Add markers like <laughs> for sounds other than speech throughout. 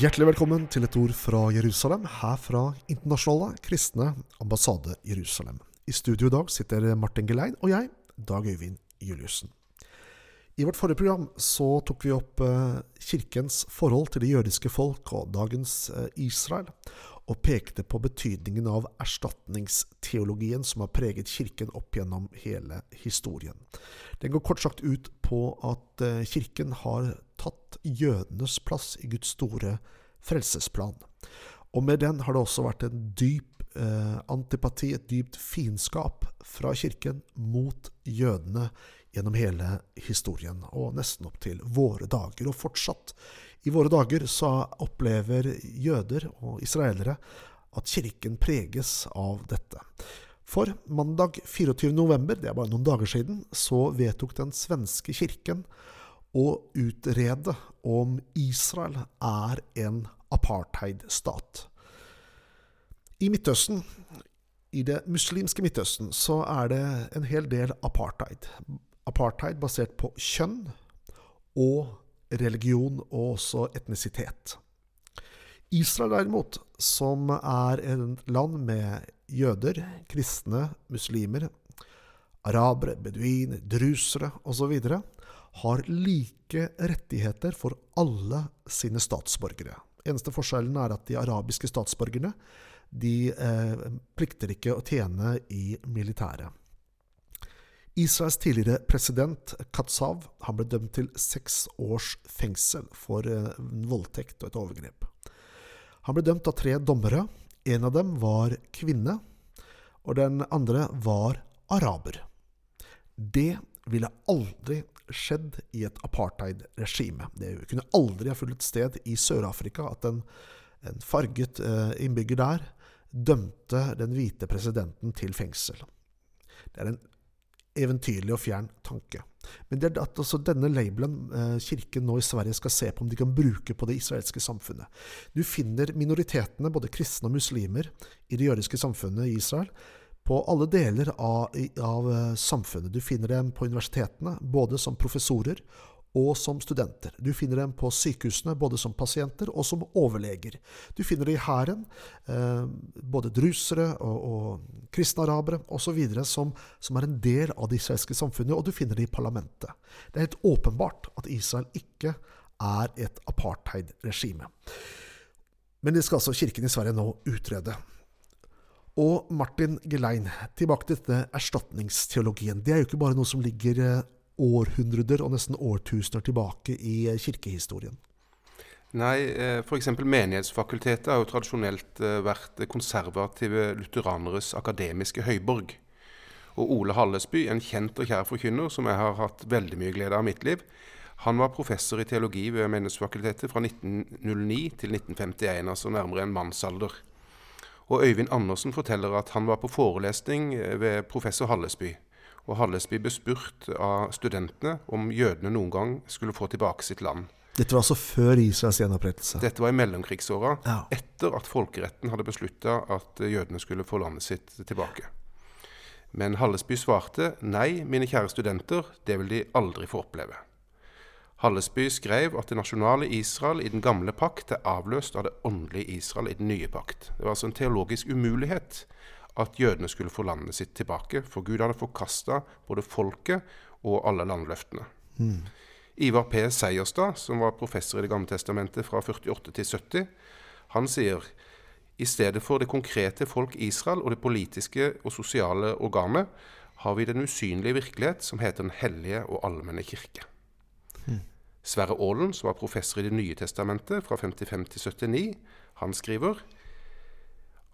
Hjertelig velkommen til et ord fra Jerusalem, her fra Internasjonale kristne ambassade Jerusalem. I studio i dag sitter Martin Gelein og jeg, Dag Øyvind Juliussen. I vårt forrige program så tok vi opp eh, kirkens forhold til det jødiske folk og dagens eh, Israel, og pekte på betydningen av erstatningsteologien som har preget kirken opp gjennom hele historien. Den går kort sagt ut på at eh, kirken har tatt jødenes plass i Guds store frelsesplan. Og med den har det også vært en dyp eh, antipati, et dypt fiendskap fra kirken mot jødene gjennom hele historien, og nesten opp til våre dager. Og fortsatt i våre dager så opplever jøder og israelere at kirken preges av dette. For mandag 24.11., det er bare noen dager siden, så vedtok den svenske kirken å utrede om Israel er en apartheidstat. I Midtøsten, i det muslimske Midtøsten, så er det en hel del apartheid. Apartheid basert på kjønn og religion og også etnisitet. Israel derimot, som er et land med jøder, kristne, muslimer, arabere, beduiner, drusere osv., har like rettigheter for alle sine statsborgere. Eneste forskjellen er at de arabiske statsborgerne de eh, plikter ikke å tjene i militæret. Israels tidligere president Katsav han ble dømt til seks års fengsel for eh, voldtekt og et overgrep. Han ble dømt av tre dommere. En av dem var kvinne, og den andre var araber. Det ville aldri skjedd i et apartheid-regime. Det kunne aldri ha funnet sted i Sør-Afrika at en, en farget eh, innbygger der dømte den hvite presidenten til fengsel. Det er en eventyrlig og fjern tanke. Men det er at også denne labelen eh, kirken nå i Sverige skal se på om de kan bruke på det israelske samfunnet. Du finner minoritetene, både kristne og muslimer, i det jødiske samfunnet i Israel på alle deler av, av, eh, samfunnet. Du finner dem på universitetene, både som professorer og som studenter. Du finner dem på sykehusene, både som pasienter og som overleger. Du finner det i hæren, eh, både drusere og, og kristne arabere osv., som, som er en del av det israelske samfunnet, og du finner det i parlamentet. Det er helt åpenbart at Israel ikke er et apartheid-regime. Men det skal altså kirken i Sverige nå utrede. Og Martin Gelein, tilbake til dette erstatningsteologien. Det er jo ikke bare noe som ligger eh, århundrer og nesten årtusener tilbake i eh, kirkehistorien. Nei, eh, f.eks. Menighetsfakultetet har jo tradisjonelt vært konservative lutheraneres akademiske høyborg. Og Ole Hallesby, en kjent og kjær forkynner som jeg har hatt veldig mye glede av i mitt liv, han var professor i teologi ved Menighetsfakultetet fra 1909 til 1951, altså nærmere en mannsalder. Og Øyvind Andersen forteller at han var på forelesning eh, ved professor Hallesby. Og Hallesby ble spurt av studentene om jødene noen gang skulle få tilbake sitt land. Dette var altså før Israels gjenopprettelse? Dette var i mellomkrigsåra, ja. etter at folkeretten hadde beslutta at jødene skulle få landet sitt tilbake. Men Hallesby svarte nei, mine kjære studenter, det vil de aldri få oppleve. Hallesby skrev at det nasjonale Israel i den gamle pakt er avløst av det åndelige Israel i den nye pakt. Det var altså en teologisk umulighet at jødene skulle få landet sitt tilbake, for Gud hadde forkasta både folket og alle landløftene. Mm. Ivar P. Seierstad, som var professor i Det gamle testamentet fra 48 til 70, han sier i stedet for det konkrete folk Israel og det politiske og sosiale organet, har vi den usynlige virkelighet som heter Den hellige og allmenne kirke. Sverre Aalen, som var professor i Det nye testamentet fra 55 til 79, han skriver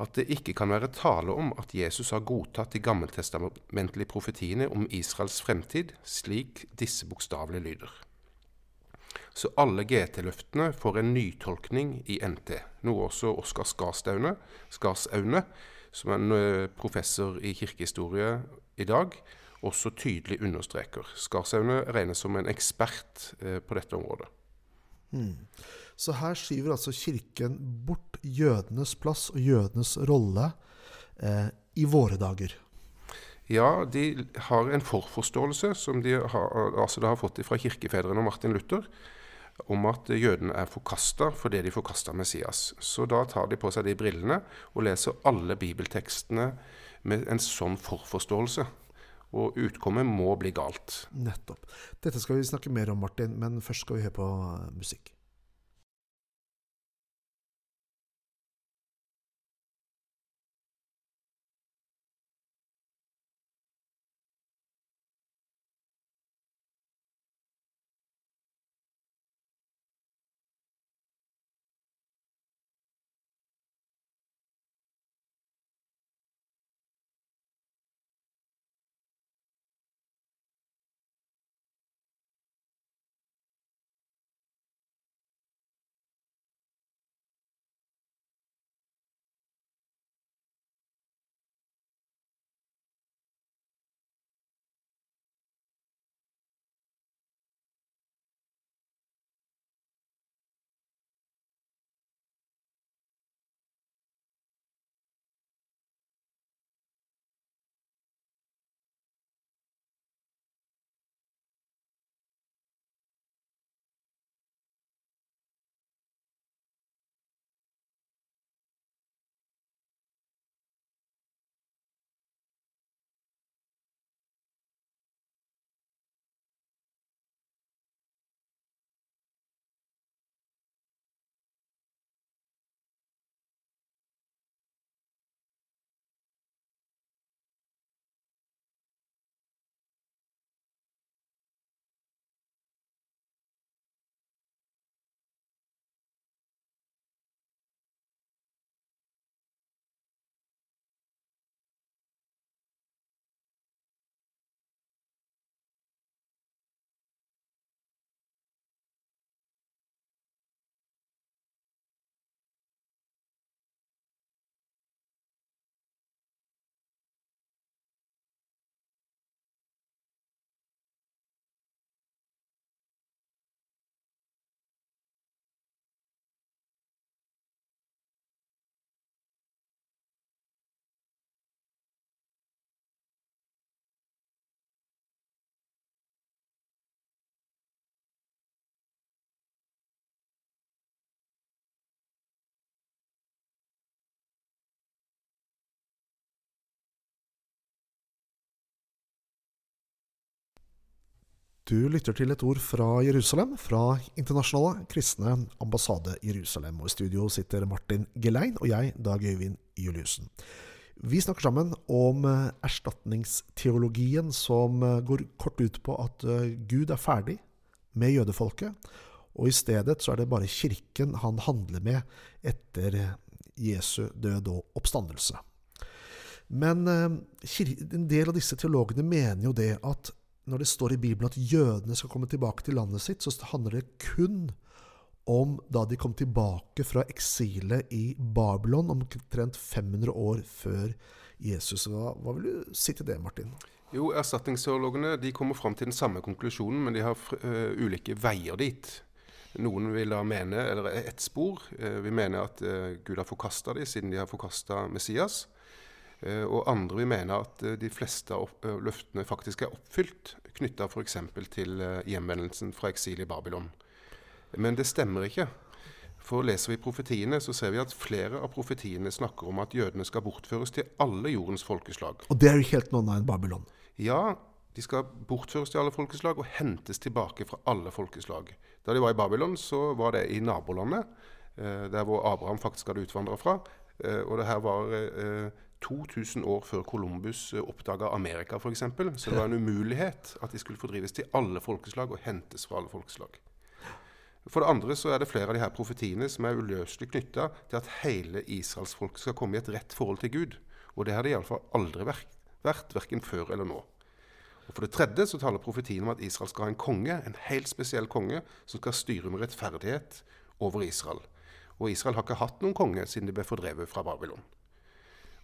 at det ikke kan være tale om at Jesus har godtatt de gammeltestamentlige profetiene om Israels fremtid, slik disse bokstavelig lyder. Så alle GT-løftene får en nytolkning i NT, noe også Oskar Skarsaune, Skarsaune som er en eh, professor i kirkehistorie i dag, også tydelig understreker. Skarsaune regnes som en ekspert eh, på dette området. Mm. Så her skyver altså Kirken bort jødenes plass og jødenes rolle eh, i våre dager. Ja, de har en forforståelse som de har, altså de har fått fra kirkefedrene og Martin Luther, om at jødene er forkasta fordi de forkasta Messias. Så da tar de på seg de brillene og leser alle bibeltekstene med en sånn forforståelse. Og utkommet må bli galt. Nettopp. Dette skal vi snakke mer om, Martin, men først skal vi høre på musikk. Du lytter til et ord fra Jerusalem, fra Internasjonale kristne ambassade Jerusalem. Og I studio sitter Martin Gelein og jeg, Dag Øyvind Juliussen. Vi snakker sammen om eh, erstatningsteologien som eh, går kort ut på at eh, Gud er ferdig med jødefolket, og i stedet så er det bare kirken han handler med etter Jesu død og oppstandelse. Men en del av disse teologene mener jo det at når det står i Bibelen at jødene skal komme tilbake til landet sitt, så handler det kun om da de kom tilbake fra eksilet i Babylon omtrent 500 år før Jesus. Hva, hva vil du si til det, Martin? Jo, Erstatningsteologene de kommer fram til den samme konklusjonen, men de har uh, ulike veier dit. Noen vil da mene, eller ett spor, uh, vi mener at uh, Gud har forkasta dem siden de har forkasta Messias. Eh, og andre vil mene at eh, de fleste av eh, løftene faktisk er oppfylt, knytta f.eks. til hjemvendelsen fra eksil i Babylon. Men det stemmer ikke. For leser vi profetiene, så ser vi at flere av profetiene snakker om at jødene skal bortføres til alle jordens folkeslag. Og det er jo helt noe annet enn Babylon? Ja, de skal bortføres til alle folkeslag og hentes tilbake fra alle folkeslag. Da de var i Babylon, så var det i nabolandet, der hvor Abraham faktisk hadde utvandra fra. Og det her var 2000 år før Columbus eh, oppdaga Amerika, f.eks. Så det var en umulighet at de skulle fordrives til alle folkeslag og hentes fra alle folkeslag. For det andre så er det flere av de her profetiene som er uløselig knytta til at hele israelsfolket skal komme i et rett forhold til Gud. Og det har det iallfall aldri vært, vært verken før eller nå. Og For det tredje så taler profetien om at Israel skal ha en konge, en helt spesiell konge, som skal styre med rettferdighet over Israel. Og Israel har ikke hatt noen konge siden de ble fordrevet fra Babylon.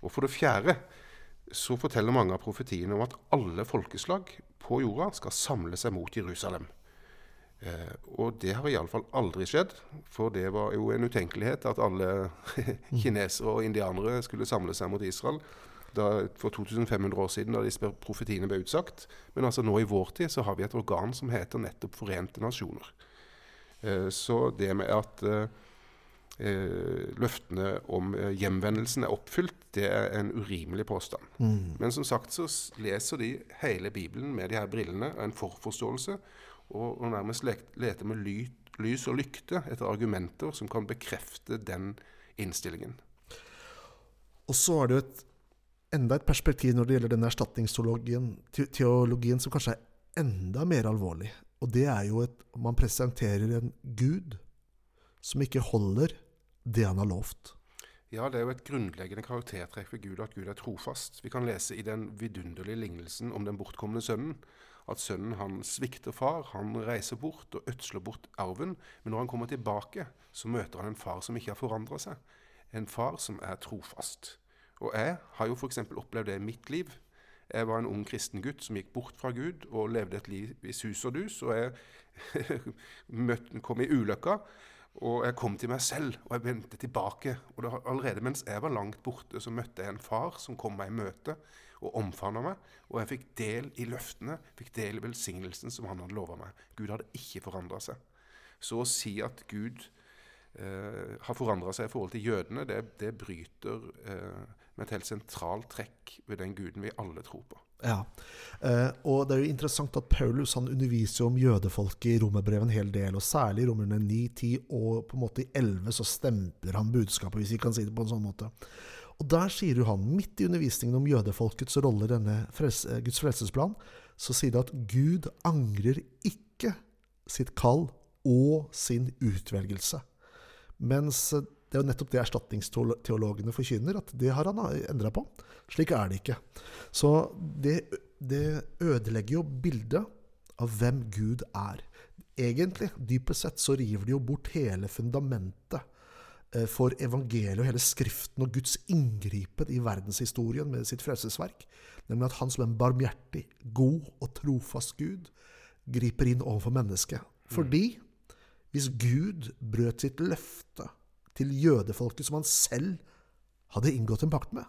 Og for det fjerde så forteller mange av profetiene om at alle folkeslag på jorda skal samle seg mot Jerusalem. Eh, og det har iallfall aldri skjedd, for det var jo en utenkelighet at alle <laughs> kinesere og indianere skulle samle seg mot Israel da, for 2500 år siden, da disse profetiene ble utsagt. Men altså nå i vår tid så har vi et organ som heter nettopp Forente nasjoner. Eh, så det med at eh, løftene om hjemvendelsen er oppfylt, det er en urimelig påstand. Mm. Men som sagt så leser de hele Bibelen med de her brillene av en forforståelse, og, og nærmest leter med ly, lys og lykte etter argumenter som kan bekrefte den innstillingen. Og så er det jo et, enda et perspektiv når det gjelder denne erstatningsteologien teologien som kanskje er enda mer alvorlig. Og det er jo at man presenterer en Gud som ikke holder det han har lovt. Ja, det er jo et grunnleggende karaktertrekk ved Gud at Gud er trofast. Vi kan lese i den vidunderlige lignelsen om den bortkomne sønnen at sønnen han svikter far, han reiser bort og ødsler bort arven. Men når han kommer tilbake, så møter han en far som ikke har forandra seg. En far som er trofast. Og jeg har jo f.eks. opplevd det i mitt liv. Jeg var en ung kristen gutt som gikk bort fra Gud og levde et liv i sus og dus. Og jeg <laughs> kom i ulykka. Og jeg kom til meg selv, og jeg vendte tilbake. Og det, allerede mens jeg var langt borte, så møtte jeg en far som kom meg i møte og omfavna meg. Og jeg fikk del i løftene, fikk del i velsignelsen som han hadde lova meg. Gud hadde ikke forandra seg. Så å si at Gud eh, har forandra seg i forhold til jødene, det, det bryter eh, med et helt sentralt trekk ved den guden vi alle tror på. Ja, eh, og det er jo interessant at Paulus han underviser om jødefolket i romerbrevet en hel del, og særlig i romerne 9, 10 og på en måte i 11 så stempler han budskapet, hvis vi kan si det på en sånn måte. Og der sier jo han, midt i undervisningen om jødefolkets rolle i denne frelse, eh, Guds frelsesplan, så sier det at Gud angrer ikke sitt kall og sin utvelgelse. Mens det er jo nettopp det erstatningsteologene forkynner, at det har han endra på. Slik er det ikke. Så det, det ødelegger jo bildet av hvem Gud er. Egentlig, dypest sett, så river det jo bort hele fundamentet Eh, for evangeliet og hele Skriften og Guds inngripen i verdenshistorien med sitt frelsesverk, nemlig at han som en barmhjertig, god og trofast Gud griper inn overfor mennesket. Fordi hvis Gud brøt sitt løfte til jødefolket som han selv hadde inngått en pakt med,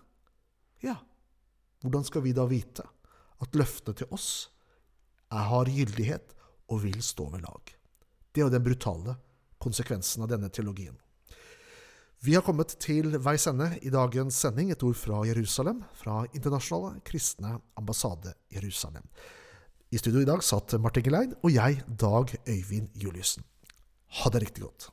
ja, hvordan skal vi da vite at løftene til oss har gyldighet og vil stå ved lag? Det er jo den brutale konsekvensen av denne teologien. Vi har kommet til veis ende i dagens sending. Et ord fra Jerusalem, fra Internasjonale kristne ambassade Jerusalem. I studio i dag satt Martin Geleid og jeg, Dag Øyvind Juliussen. Ha det riktig godt.